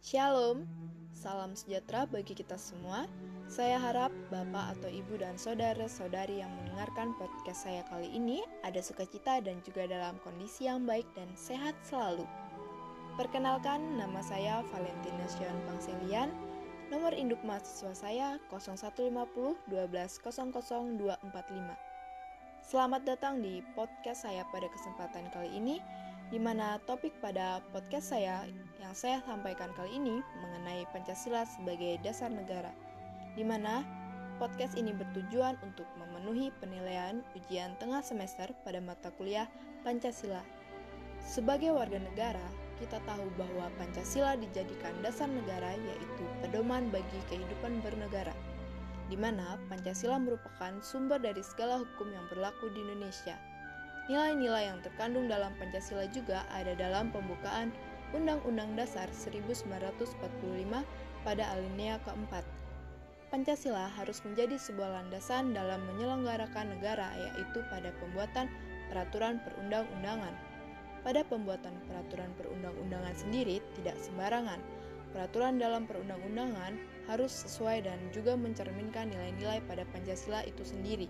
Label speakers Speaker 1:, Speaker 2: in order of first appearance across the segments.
Speaker 1: Shalom, salam sejahtera bagi kita semua. Saya harap Bapak atau Ibu dan saudara-saudari yang mendengarkan podcast saya kali ini ada sukacita dan juga dalam kondisi yang baik dan sehat selalu. Perkenalkan, nama saya Valentina Sion Pangselian. Nomor induk mahasiswa saya 0150 12 245. Selamat datang di podcast saya pada kesempatan kali ini di mana topik pada podcast saya yang saya sampaikan kali ini mengenai Pancasila sebagai dasar negara, di mana podcast ini bertujuan untuk memenuhi penilaian ujian tengah semester pada mata kuliah Pancasila. Sebagai warga negara, kita tahu bahwa Pancasila dijadikan dasar negara yaitu pedoman bagi kehidupan bernegara, di mana Pancasila merupakan sumber dari segala hukum yang berlaku di Indonesia – Nilai-nilai yang terkandung dalam Pancasila juga ada dalam pembukaan Undang-Undang Dasar 1945 pada alinea keempat. Pancasila harus menjadi sebuah landasan dalam menyelenggarakan negara yaitu pada pembuatan peraturan perundang-undangan. Pada pembuatan peraturan perundang-undangan sendiri tidak sembarangan. Peraturan dalam perundang-undangan harus sesuai dan juga mencerminkan nilai-nilai pada Pancasila itu sendiri.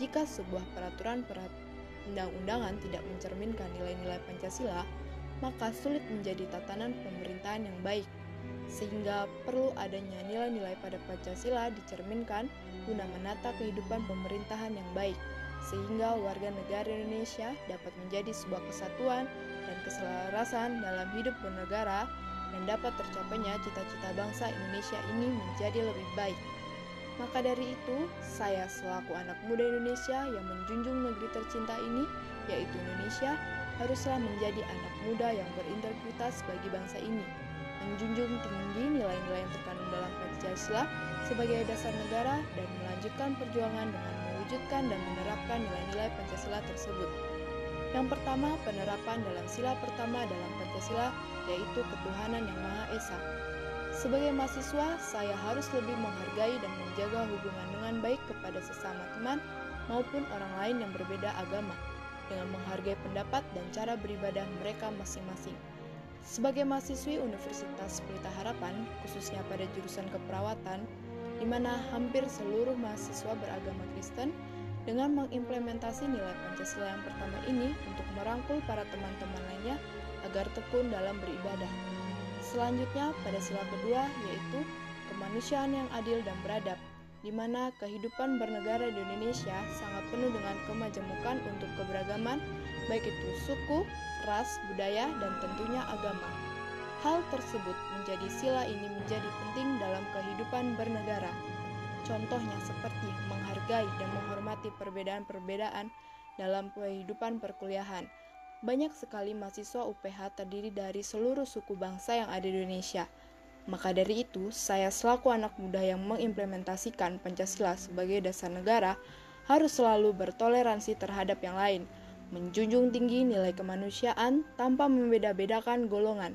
Speaker 1: Jika sebuah peraturan peraturan undang-undangan tidak mencerminkan nilai-nilai Pancasila, maka sulit menjadi tatanan pemerintahan yang baik. Sehingga perlu adanya nilai-nilai pada Pancasila dicerminkan guna menata kehidupan pemerintahan yang baik, sehingga warga negara Indonesia dapat menjadi sebuah kesatuan dan keselarasan dalam hidup bernegara dan dapat tercapainya cita-cita bangsa Indonesia ini menjadi lebih baik. Maka dari itu, saya selaku anak muda Indonesia yang menjunjung negeri tercinta ini, yaitu Indonesia, haruslah menjadi anak muda yang berintegritas bagi bangsa ini, menjunjung tinggi nilai-nilai yang terkandung dalam Pancasila sebagai dasar negara dan melanjutkan perjuangan dengan mewujudkan dan menerapkan nilai-nilai Pancasila tersebut. Yang pertama, penerapan dalam sila pertama dalam Pancasila yaitu ketuhanan yang Maha Esa. Sebagai mahasiswa, saya harus lebih menghargai dan menjaga hubungan dengan baik kepada sesama teman maupun orang lain yang berbeda agama, dengan menghargai pendapat dan cara beribadah mereka masing-masing. Sebagai mahasiswi Universitas Pelita Harapan, khususnya pada jurusan keperawatan, di mana hampir seluruh mahasiswa beragama Kristen, dengan mengimplementasi nilai Pancasila yang pertama ini untuk merangkul para teman-teman lainnya agar tekun dalam beribadah. Selanjutnya, pada sila kedua yaitu kemanusiaan yang adil dan beradab, di mana kehidupan bernegara di Indonesia sangat penuh dengan kemajemukan untuk keberagaman, baik itu suku, ras, budaya, dan tentunya agama. Hal tersebut menjadi sila ini menjadi penting dalam kehidupan bernegara. Contohnya seperti menghargai dan menghormati perbedaan-perbedaan dalam kehidupan perkuliahan, banyak sekali mahasiswa UPH terdiri dari seluruh suku bangsa yang ada di Indonesia. Maka dari itu, saya selaku anak muda yang mengimplementasikan Pancasila sebagai dasar negara harus selalu bertoleransi terhadap yang lain, menjunjung tinggi nilai kemanusiaan tanpa membeda-bedakan golongan,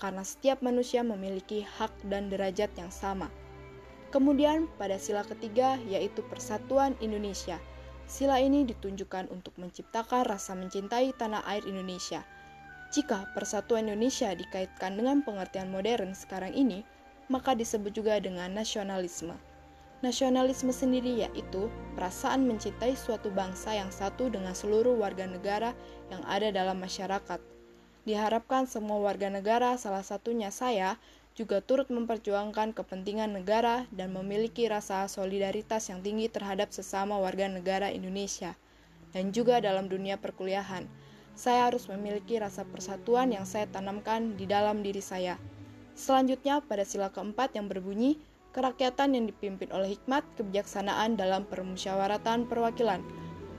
Speaker 1: karena setiap manusia memiliki hak dan derajat yang sama. Kemudian, pada sila ketiga yaitu Persatuan Indonesia – Sila ini ditunjukkan untuk menciptakan rasa mencintai tanah air Indonesia. Jika persatuan Indonesia dikaitkan dengan pengertian modern sekarang ini, maka disebut juga dengan nasionalisme. Nasionalisme sendiri yaitu perasaan mencintai suatu bangsa yang satu dengan seluruh warga negara yang ada dalam masyarakat. Diharapkan semua warga negara, salah satunya saya, juga turut memperjuangkan kepentingan negara dan memiliki rasa solidaritas yang tinggi terhadap sesama warga negara Indonesia, dan juga dalam dunia perkuliahan. Saya harus memiliki rasa persatuan yang saya tanamkan di dalam diri saya. Selanjutnya, pada sila keempat yang berbunyi, kerakyatan yang dipimpin oleh hikmat kebijaksanaan dalam permusyawaratan perwakilan.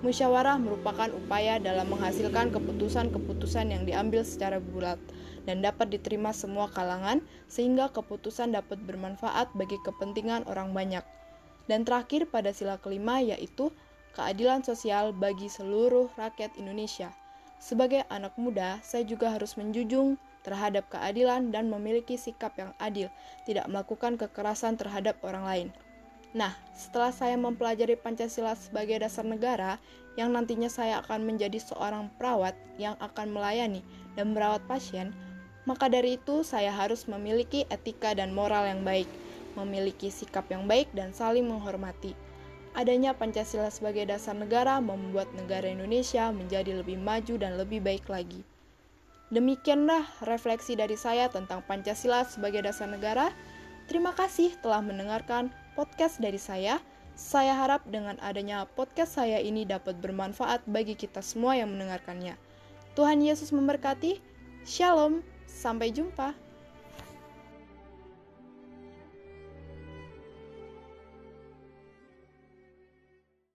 Speaker 1: Musyawarah merupakan upaya dalam menghasilkan keputusan-keputusan yang diambil secara bulat dan dapat diterima semua kalangan, sehingga keputusan dapat bermanfaat bagi kepentingan orang banyak. Dan terakhir pada sila kelima yaitu keadilan sosial bagi seluruh rakyat Indonesia. Sebagai anak muda, saya juga harus menjunjung terhadap keadilan dan memiliki sikap yang adil, tidak melakukan kekerasan terhadap orang lain. Nah, setelah saya mempelajari Pancasila sebagai dasar negara, yang nantinya saya akan menjadi seorang perawat yang akan melayani dan merawat pasien, Maka dari itu, saya harus memiliki etika dan moral yang baik, memiliki sikap yang baik, dan saling menghormati. Adanya Pancasila sebagai dasar negara membuat negara Indonesia menjadi lebih maju dan lebih baik lagi. Demikianlah refleksi dari saya tentang Pancasila sebagai dasar negara. Terima kasih telah mendengarkan podcast dari saya. Saya harap dengan adanya podcast saya ini dapat bermanfaat bagi kita semua yang mendengarkannya. Tuhan Yesus memberkati. Shalom, sampai jumpa.